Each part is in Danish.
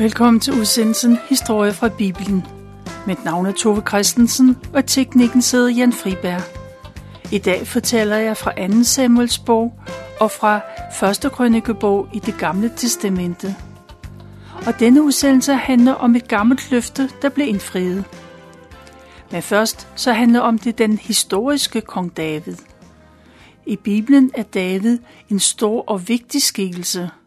Velkommen til udsendelsen Historie fra Bibelen. Mit navn er Tove Christensen, og teknikken sidder Jan Friberg. I dag fortæller jeg fra 2. Samuels bog og fra 1. krønikebog i det gamle testamente. Og denne udsendelse handler om et gammelt løfte, der blev indfriet. Men først så handler om det den historiske kong David. I Bibelen er David en stor og vigtig skikkelse –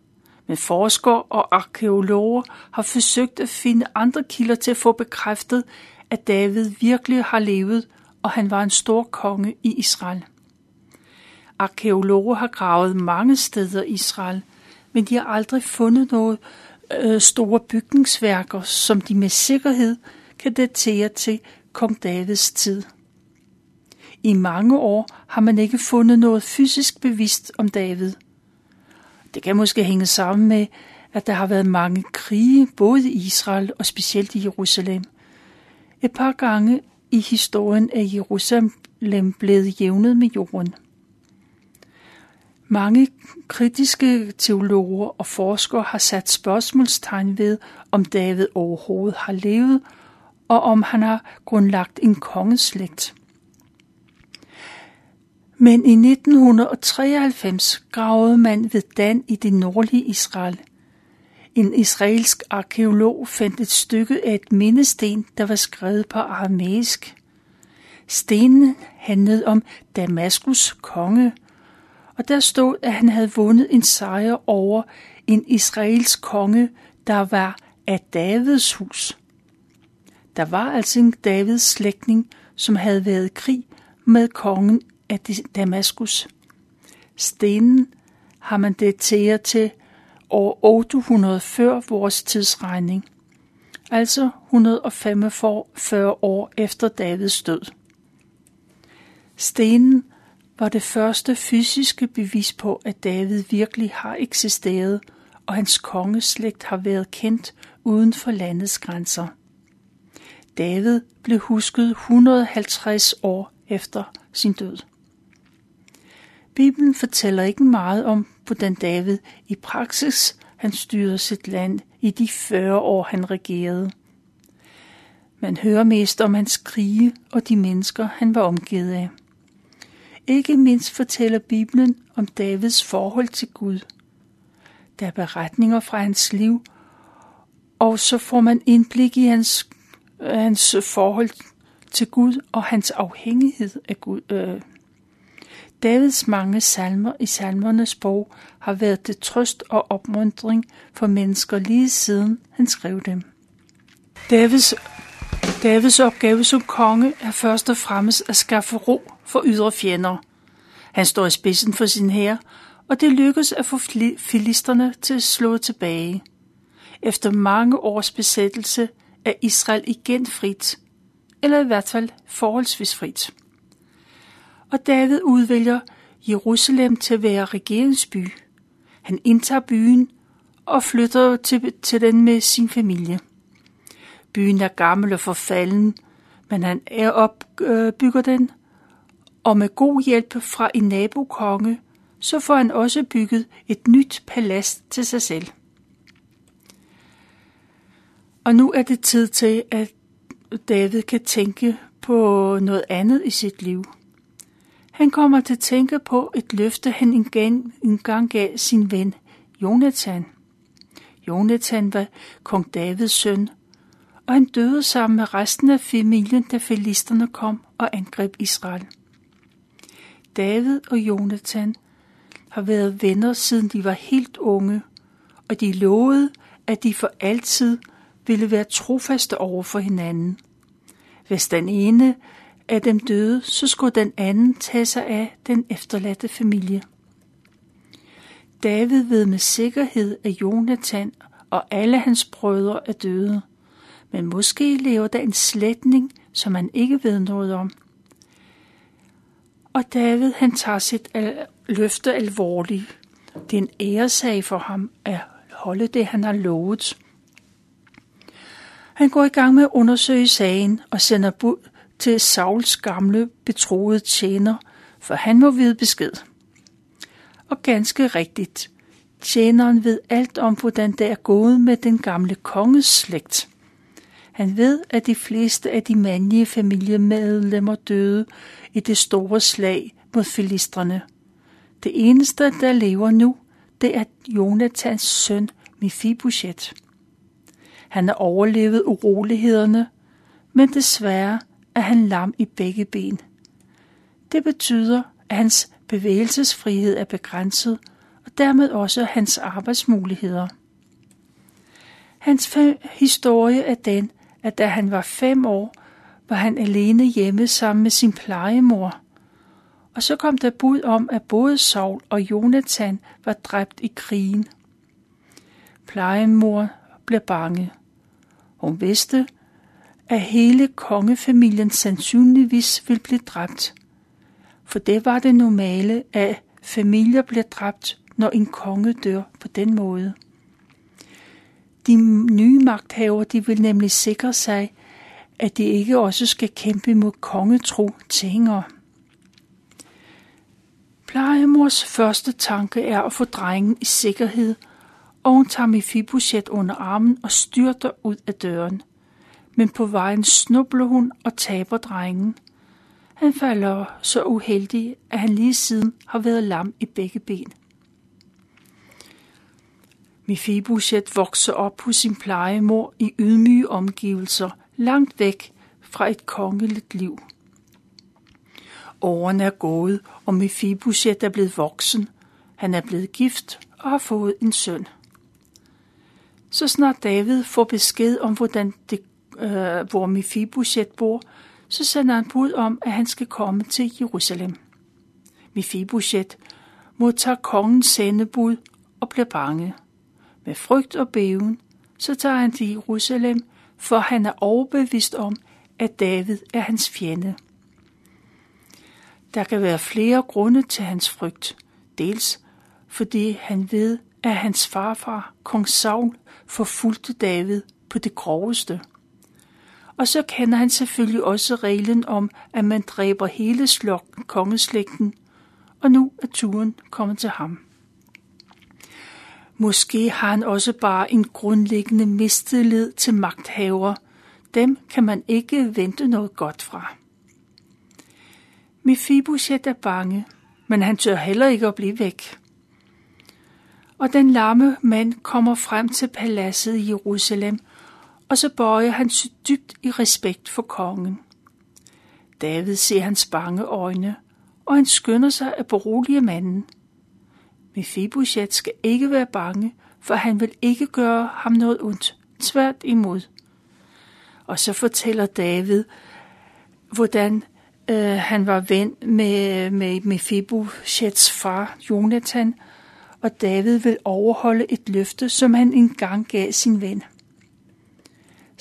men forskere og arkeologer har forsøgt at finde andre kilder til at få bekræftet, at David virkelig har levet, og han var en stor konge i Israel. Arkeologer har gravet mange steder i Israel, men de har aldrig fundet noget øh, store bygningsværker, som de med sikkerhed kan datere til kong Davids tid. I mange år har man ikke fundet noget fysisk bevidst om David – det kan måske hænge sammen med, at der har været mange krige, både i Israel og specielt i Jerusalem. Et par gange i historien er Jerusalem blevet jævnet med jorden. Mange kritiske teologer og forskere har sat spørgsmålstegn ved, om David overhovedet har levet, og om han har grundlagt en kongeslægt. Men i 1993 gravede man ved Dan i det nordlige Israel. En israelsk arkeolog fandt et stykke af et mindesten, der var skrevet på aramæisk. Stenen handlede om Damaskus konge, og der stod, at han havde vundet en sejr over en israelsk konge, der var af Davids hus. Der var altså en Davids slægtning, som havde været i krig med kongen af Damaskus. Stenen har man dateret til år 800 før vores tidsregning, altså 145 år efter Davids død. Stenen var det første fysiske bevis på, at David virkelig har eksisteret, og hans kongeslægt har været kendt uden for landets grænser. David blev husket 150 år efter sin død. Bibelen fortæller ikke meget om, hvordan David i praksis han styrede sit land i de 40 år, han regerede. Man hører mest om hans krige og de mennesker, han var omgivet af. Ikke mindst fortæller Bibelen om Davids forhold til Gud. Der er beretninger fra hans liv, og så får man indblik i hans, hans forhold til Gud og hans afhængighed af Gud, øh, Davids mange salmer i salmernes bog har været til trøst og opmuntring for mennesker lige siden han skrev dem. Davids, Davids opgave som konge er først og fremmest at skaffe ro for ydre fjender. Han står i spidsen for sin hær, og det lykkes at få filisterne til at slå tilbage. Efter mange års besættelse er Israel igen frit, eller i hvert fald forholdsvis frit og David udvælger Jerusalem til at være regeringsby. Han indtager byen og flytter til, til den med sin familie. Byen er gammel og forfalden, men han er opbygger øh, den, og med god hjælp fra en nabokonge, så får han også bygget et nyt palads til sig selv. Og nu er det tid til, at David kan tænke på noget andet i sit liv. Han kommer til at tænke på et løfte, han engang, engang gav sin ven Jonathan. Jonathan var kong Davids søn, og han døde sammen med resten af familien, da filisterne kom og angreb Israel. David og Jonathan har været venner, siden de var helt unge, og de lovede, at de for altid ville være trofaste over for hinanden. Hvis den ene af dem døde, så skulle den anden tage sig af den efterladte familie. David ved med sikkerhed, at Jonathan og alle hans brødre er døde, men måske lever der en slætning, som han ikke ved noget om. Og David han tager sit al- løfte alvorligt. Det er en æresag for ham at holde det, han har lovet. Han går i gang med at undersøge sagen og sender bud til Sauls gamle betroede tjener, for han må vide besked. Og ganske rigtigt, Tjeneren ved alt om, hvordan det er gået med den gamle konges slægt. Han ved, at de fleste af de mandlige familiemedlemmer døde i det store slag mod filistrene. Det eneste, der lever nu, det er Jonathans søn Mephibosheth. Han har overlevet urolighederne, men desværre er han lam i begge ben. Det betyder, at hans bevægelsesfrihed er begrænset, og dermed også hans arbejdsmuligheder. Hans historie er den, at da han var fem år, var han alene hjemme sammen med sin plejemor. Og så kom der bud om, at både Saul og Jonathan var dræbt i krigen. Plejemor blev bange. Hun vidste, at hele kongefamilien sandsynligvis vil blive dræbt. For det var det normale, at familier bliver dræbt, når en konge dør på den måde. De nye magthavere de vil nemlig sikre sig, at de ikke også skal kæmpe mod kongetro tingere. Plejemors første tanke er at få drengen i sikkerhed, og hun tager Mephibosheth under armen og styrter ud af døren. Men på vejen snubler hun og taber drengen. Han falder så uheldig, at han lige siden har været lam i begge ben. Mifibuset vokser op hos sin plejemor i ydmyge omgivelser, langt væk fra et kongeligt liv. Årene er gået, og Mifibuset er blevet voksen. Han er blevet gift og har fået en søn. Så snart David får besked om, hvordan det, øh, hvor Mephibosheth bor, så sender han bud om, at han skal komme til Jerusalem. Mephibosheth modtager kongens sendebud og bliver bange. Med frygt og beven, så tager han til Jerusalem, for han er overbevist om, at David er hans fjende. Der kan være flere grunde til hans frygt. Dels fordi han ved, at hans farfar, kong Saul, forfulgte David på det groveste. Og så kender han selvfølgelig også reglen om, at man dræber hele slok kongeslægten, og nu er turen kommet til ham. Måske har han også bare en grundlæggende mistillid til magthaver. Dem kan man ikke vente noget godt fra. Mephibosheth er bange, men han tør heller ikke at blive væk. Og den lamme mand kommer frem til paladset i Jerusalem, og så bøjer han sig dybt i respekt for kongen. David ser hans bange øjne, og han skynder sig at berolige manden – Mephibosheth skal ikke være bange, for han vil ikke gøre ham noget ondt. Tvært imod. Og så fortæller David, hvordan øh, han var ven med, med Mephibosheths far, Jonathan, og David vil overholde et løfte, som han engang gav sin ven.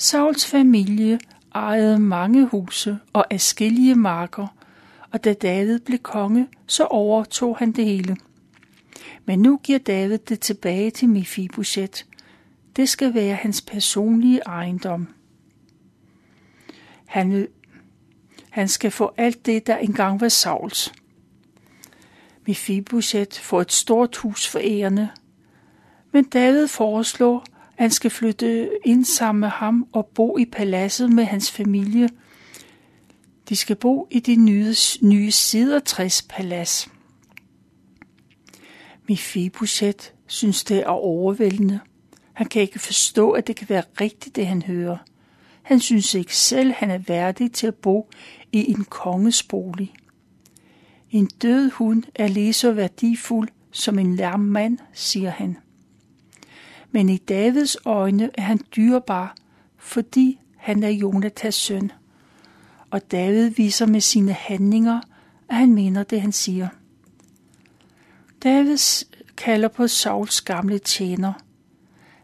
Sauls familie ejede mange huse og afskillige marker, og da David blev konge, så overtog han det hele. Men nu giver David det tilbage til Mephibosheth. Det skal være hans personlige ejendom. Han, han skal få alt det, der engang var Sauls. Mephibosheth får et stort hus for ærende, men David foreslår, han skal flytte ind sammen med ham og bo i paladset med hans familie. De skal bo i det nye, nye Sidertræs-palads. Mephibosheth synes det er overvældende. Han kan ikke forstå, at det kan være rigtigt, det han hører. Han synes ikke selv, han er værdig til at bo i en konges bolig. En død hund er lige så værdifuld som en lærm mand, siger han. Men i Davids øjne er han dyrbar, fordi han er Jonatas søn. Og David viser med sine handlinger, at han mener det, han siger. David kalder på Sauls gamle tjener.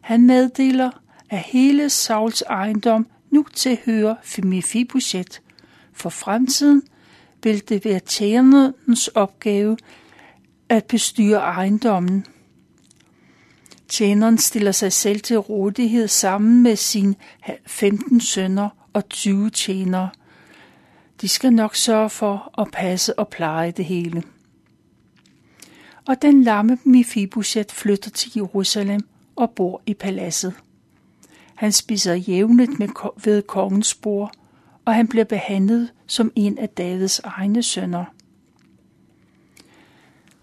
Han meddeler, at hele Sauls ejendom nu tilhører Mefiboset. For fremtiden vil det være tjenerens opgave at bestyre ejendommen. Tjeneren stiller sig selv til rådighed sammen med sine 15 sønner og 20 tjenere. De skal nok sørge for at passe og pleje det hele og den lamme Mifibuset flytter til Jerusalem og bor i paladset. Han spiser jævnet med ved kongens bord, og han bliver behandlet som en af Davids egne sønner.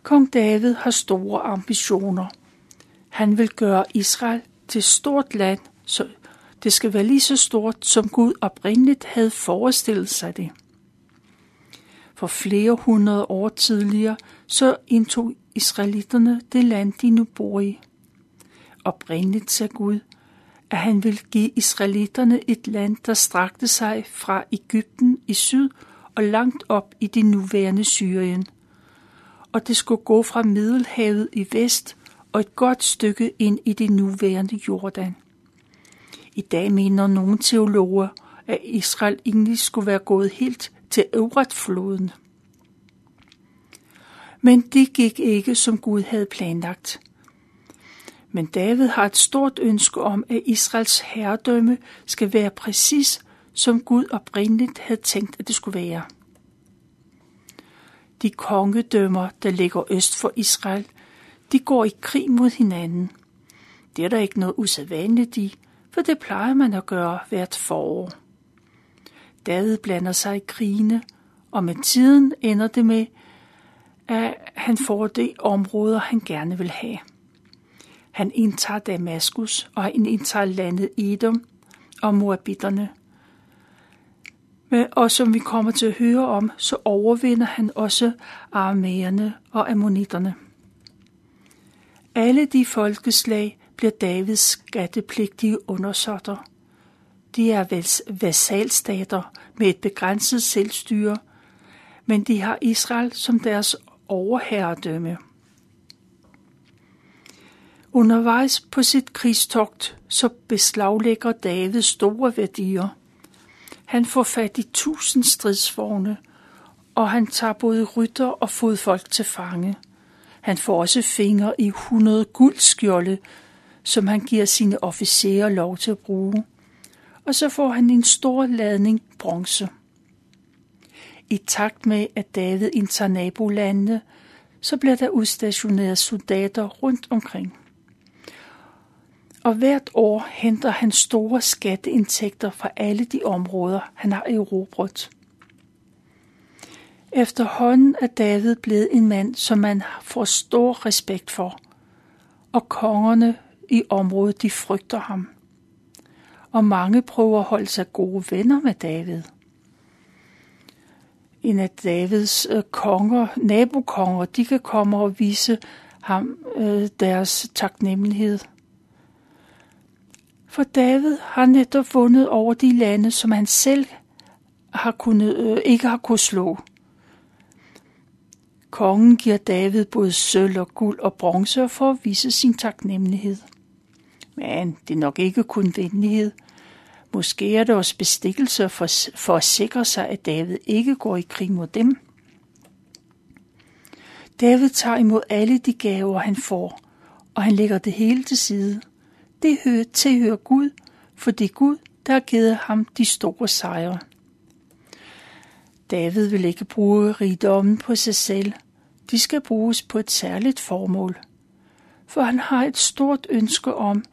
Kong David har store ambitioner. Han vil gøre Israel til stort land, så det skal være lige så stort, som Gud oprindeligt havde forestillet sig det. For flere hundrede år tidligere, så indtog israelitterne det land, de nu bor i. Oprindeligt sagde Gud, at han ville give israelitterne et land, der strakte sig fra Ægypten i syd og langt op i det nuværende Syrien. Og det skulle gå fra Middelhavet i vest og et godt stykke ind i det nuværende Jordan. I dag mener nogle teologer, at Israel egentlig skulle være gået helt til Euratfloden. Men det gik ikke, som Gud havde planlagt. Men David har et stort ønske om, at Israels herredømme skal være præcis, som Gud oprindeligt havde tænkt, at det skulle være. De kongedømmer, der ligger øst for Israel, de går i krig mod hinanden. Det er der ikke noget usædvanligt i, for det plejer man at gøre hvert forår. David blander sig i krigene, og med tiden ender det med, at han får det områder, han gerne vil have. Han indtager Damaskus, og han indtager landet Edom og Moabitterne. Men, og som vi kommer til at høre om, så overvinder han også armæerne og ammonitterne. Alle de folkeslag bliver Davids skattepligtige undersåtter. De er vasalstater med et begrænset selvstyre, men de har Israel som deres overherredømme. Undervejs på sit krigstogt så beslaglægger David store værdier. Han får fat i tusind stridsvogne, og han tager både rytter og fodfolk til fange. Han får også fingre i 100 guldskjolde, som han giver sine officerer lov til at bruge. Og så får han en stor ladning bronze. I takt med, at David indtager nabolandene, så bliver der udstationeret soldater rundt omkring. Og hvert år henter han store skatteindtægter fra alle de områder, han har erobret. Efterhånden er David blevet en mand, som man får stor respekt for, og kongerne i området de frygter ham. Og mange prøver at holde sig gode venner med David. En af Davids øh, konger, nabokonger, de kan komme og vise ham øh, deres taknemmelighed. For David har netop vundet over de lande, som han selv har kunnet, øh, ikke har kunnet slå. Kongen giver David både sølv og guld og bronze for at vise sin taknemmelighed. Men det er nok ikke kun venlighed. Måske er det også bestikkelse for, for at sikre sig, at David ikke går i krig mod dem. David tager imod alle de gaver, han får, og han lægger det hele til side. Det hører, tilhører Gud, for det er Gud, der har givet ham de store sejre. David vil ikke bruge rigdommen på sig selv. De skal bruges på et særligt formål. For han har et stort ønske om,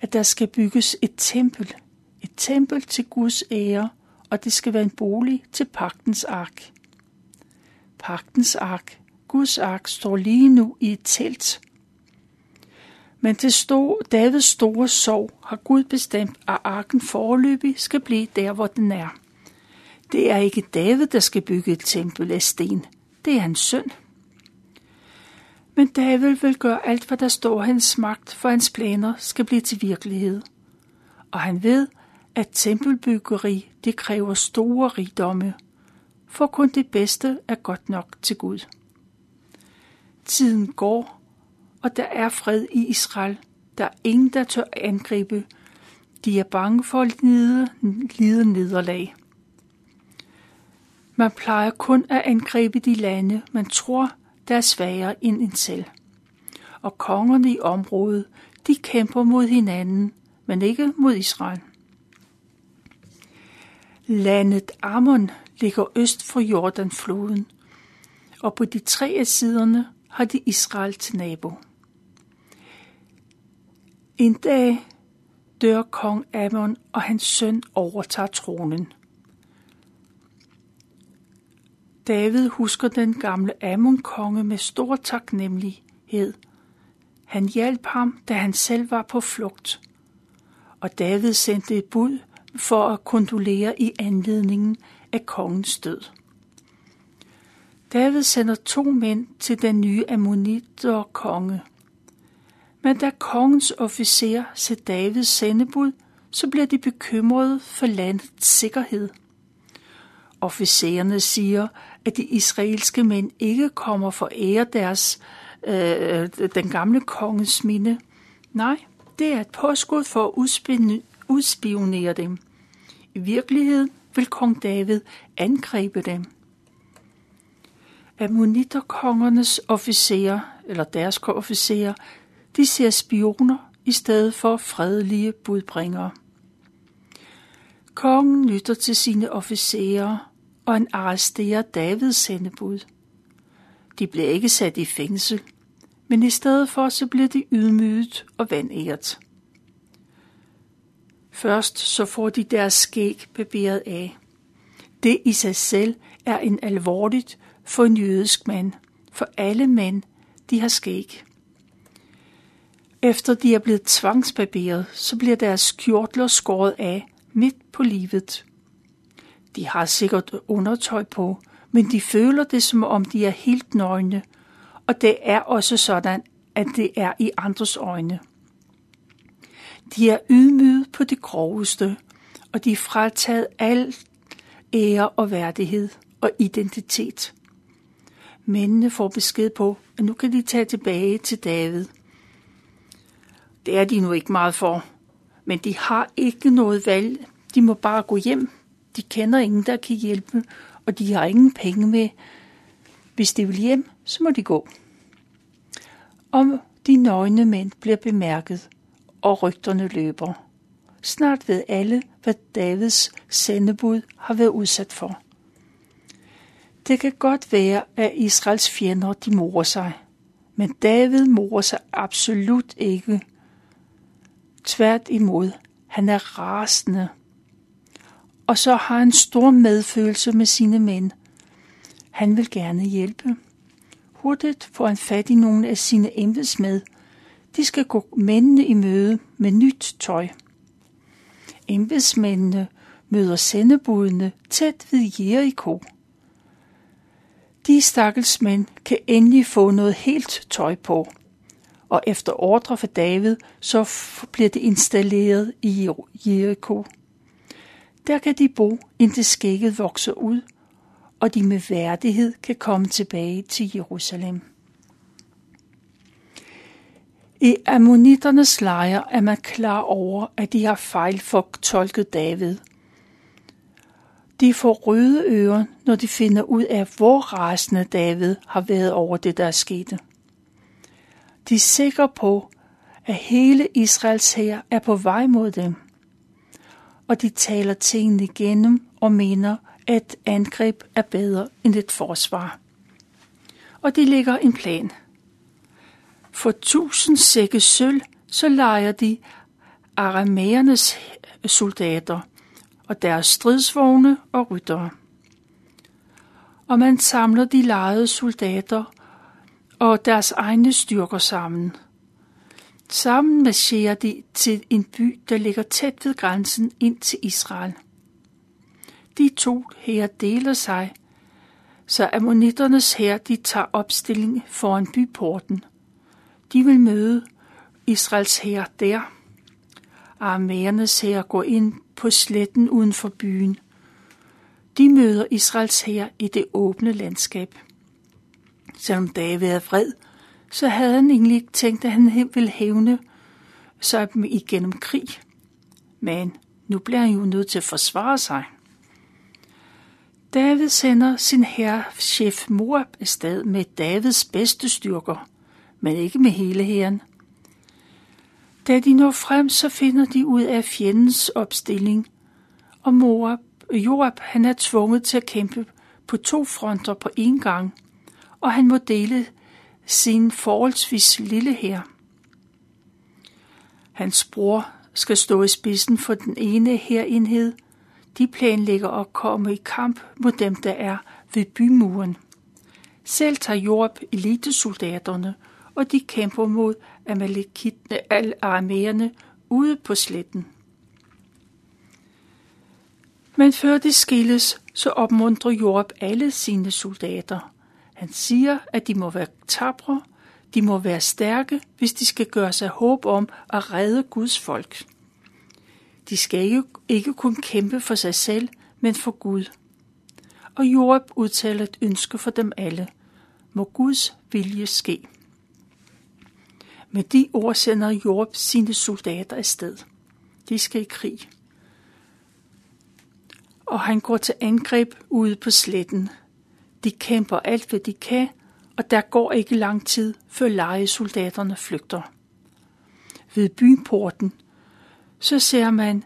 at der skal bygges et tempel. Et tempel til Guds ære, og det skal være en bolig til pagtens ark. Pagtens ark, Guds ark, står lige nu i et telt. Men til store, Davids store sorg har Gud bestemt, at arken forløbig skal blive der, hvor den er. Det er ikke David, der skal bygge et tempel af sten. Det er hans søn. Men David vil gøre alt, hvad der står hans magt, for hans planer skal blive til virkelighed. Og han ved, at tempelbyggeri, det kræver store rigdomme, for kun det bedste er godt nok til Gud. Tiden går, og der er fred i Israel. Der er ingen, der tør angribe. De er bange for at lide, lide nederlag. Man plejer kun at angribe de lande, man tror der er svagere end en selv. Og kongerne i området, de kæmper mod hinanden, men ikke mod Israel. Landet Ammon ligger øst for Jordanfloden, og på de tre af siderne har de Israel til nabo. En dag dør kong Ammon, og hans søn overtager tronen. David husker den gamle Amon-konge med stor taknemmelighed. Han hjalp ham, da han selv var på flugt. Og David sendte et bud for at kondolere i anledningen af kongens død. David sender to mænd til den nye ammoniter konge. Men da kongens officer ser Davids sendebud, så bliver de bekymrede for landets sikkerhed. Officererne siger, at de israelske mænd ikke kommer for ære deres, øh, den gamle konges minde. Nej, det er et påskud for at udspionere dem. I virkeligheden vil kong David angribe dem. Ammoniterkongernes officerer, eller deres officerer, de ser spioner i stedet for fredelige budbringere. Kongen lytter til sine officerer, og han arresterer Davids sendebud. De bliver ikke sat i fængsel, men i stedet for så bliver de ydmyget og vandæret. Først så får de deres skæg barberet af. Det i sig selv er en alvorligt for en jødisk mand, for alle mænd, de har skæg. Efter de er blevet tvangsbarberet, så bliver deres kjortler skåret af midt på livet. De har sikkert undertøj på, men de føler det som om de er helt nøgne, og det er også sådan, at det er i andres øjne. De er ydmyget på det groveste, og de er frataget al ære og værdighed og identitet. Mændene får besked på, at nu kan de tage tilbage til David. Det er de nu ikke meget for, men de har ikke noget valg. De må bare gå hjem. De kender ingen, der kan hjælpe, og de har ingen penge med. Hvis de vil hjem, så må de gå. Om de nøgne mænd bliver bemærket, og rygterne løber. Snart ved alle, hvad Davids sendebud har været udsat for. Det kan godt være, at Israels fjender de morer sig, men David morer sig absolut ikke. Tvært imod, han er rasende. Og så har han stor medfølelse med sine mænd. Han vil gerne hjælpe. Hurtigt får han fat i nogle af sine embedsmænd. De skal gå mændene i møde med nyt tøj. Embedsmændene møder sendebudene tæt ved Jericho. De stakkels mænd kan endelig få noget helt tøj på. Og efter ordre fra David, så bliver det installeret i Jericho. Der kan de bo, indtil skægget vokser ud, og de med værdighed kan komme tilbage til Jerusalem. I ammonitternes lejr er man klar over, at de har fejlfortolket tolket David – de får røde ører, når de finder ud af, hvor rasende David har været over det, der er sket. De er sikre på, at hele Israels hær er på vej mod dem. Og de taler tingene igennem og mener, at angreb er bedre end et forsvar. Og de lægger en plan. For tusind sække sølv, så leger de aramæernes soldater – og deres stridsvogne og ryttere. Og man samler de lejede soldater og deres egne styrker sammen. Sammen marcherer de til en by, der ligger tæt ved grænsen ind til Israel. De to her deler sig, så ammonitternes her de tager opstilling foran byporten. De vil møde Israels her der. Armærernes her går ind på sletten uden for byen. De møder Israels hær i det åbne landskab. Selvom David er vred, så havde han egentlig ikke tænkt, at han ville hævne sig igennem krig. Men nu bliver han jo nødt til at forsvare sig. David sender sin herrechef Moab afsted med Davids bedste styrker, men ikke med hele hæren. Da de når frem, så finder de ud af fjendens opstilling, og Moab, Joab han er tvunget til at kæmpe på to fronter på én gang, og han må dele sin forholdsvis lille her. Hans bror skal stå i spidsen for den ene herenhed. De planlægger at komme i kamp mod dem, der er ved bymuren. Selv tager Joab elitesoldaterne, og de kæmper mod amalekitne al ude på sletten. Men før de skilles, så opmuntrer Jorp alle sine soldater. Han siger, at de må være tabre, de må være stærke, hvis de skal gøre sig håb om at redde Guds folk. De skal ikke, ikke kun kæmpe for sig selv, men for Gud. Og Jorab udtaler et ønske for dem alle. Må Guds vilje ske. Med de ord sender Jorab sine soldater afsted. De skal i krig og han går til angreb ude på sletten. De kæmper alt, hvad de kan, og der går ikke lang tid, før lejesoldaterne flygter. Ved byporten, så ser man,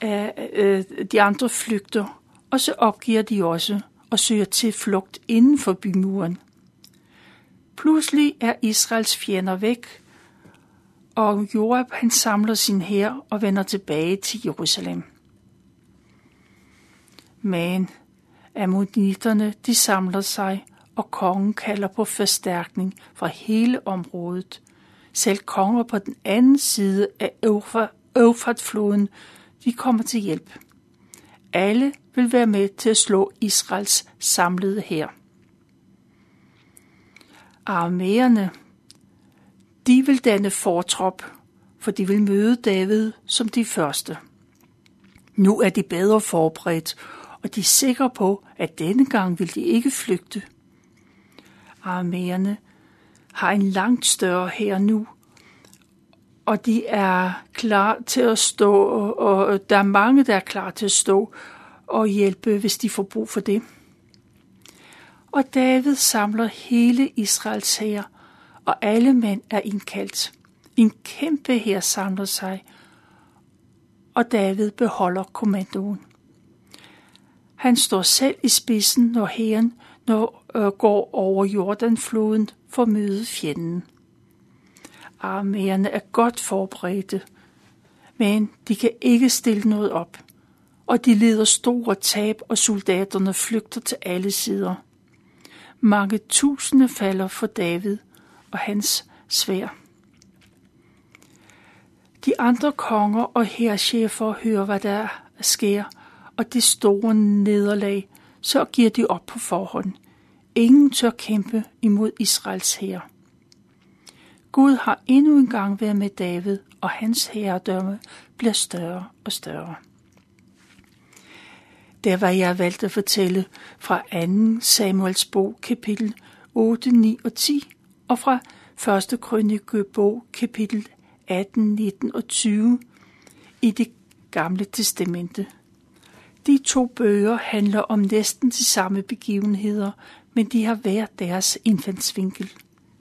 at øh, de andre flygter, og så opgiver de også og søger til flugt inden for bymuren. Pludselig er Israels fjender væk, og Joab han samler sin hær og vender tilbage til Jerusalem. Men ammonitterne de samler sig, og kongen kalder på forstærkning fra hele området. Selv konger på den anden side af Eufrat-floden, de kommer til hjælp. Alle vil være med til at slå Israels samlede hær. Arméerne, de vil danne fortrop, for de vil møde David som de første. Nu er de bedre forberedt, og de er sikre på, at denne gang vil de ikke flygte. Arméerne har en langt større her nu, og de er klar til at stå, og der er mange, der er klar til at stå og hjælpe, hvis de får brug for det. Og David samler hele Israels hær, og alle mænd er indkaldt. En kæmpe her samler sig, og David beholder kommandoen. Han står selv i spidsen, når hæren når, øh, går over Jordanfloden for at møde fjenden. Arméerne er godt forberedte, men de kan ikke stille noget op, og de lider store tab, og soldaterne flygter til alle sider. Mange tusinde falder for David og hans svær. De andre konger og herrchefer hører, hvad der sker, og det store nederlag, så giver de op på forhånd. Ingen tør kæmpe imod Israels hær. Gud har endnu en gang været med David, og hans herredømme bliver større og større. Der var jeg valgt at fortælle fra 2. Samuels bog, kapitel 8, 9 og 10, og fra 1. krønikebog, kapitel 18, 19 og 20 i det gamle testamente. De to bøger handler om næsten de samme begivenheder, men de har hver deres indfaldsvinkel.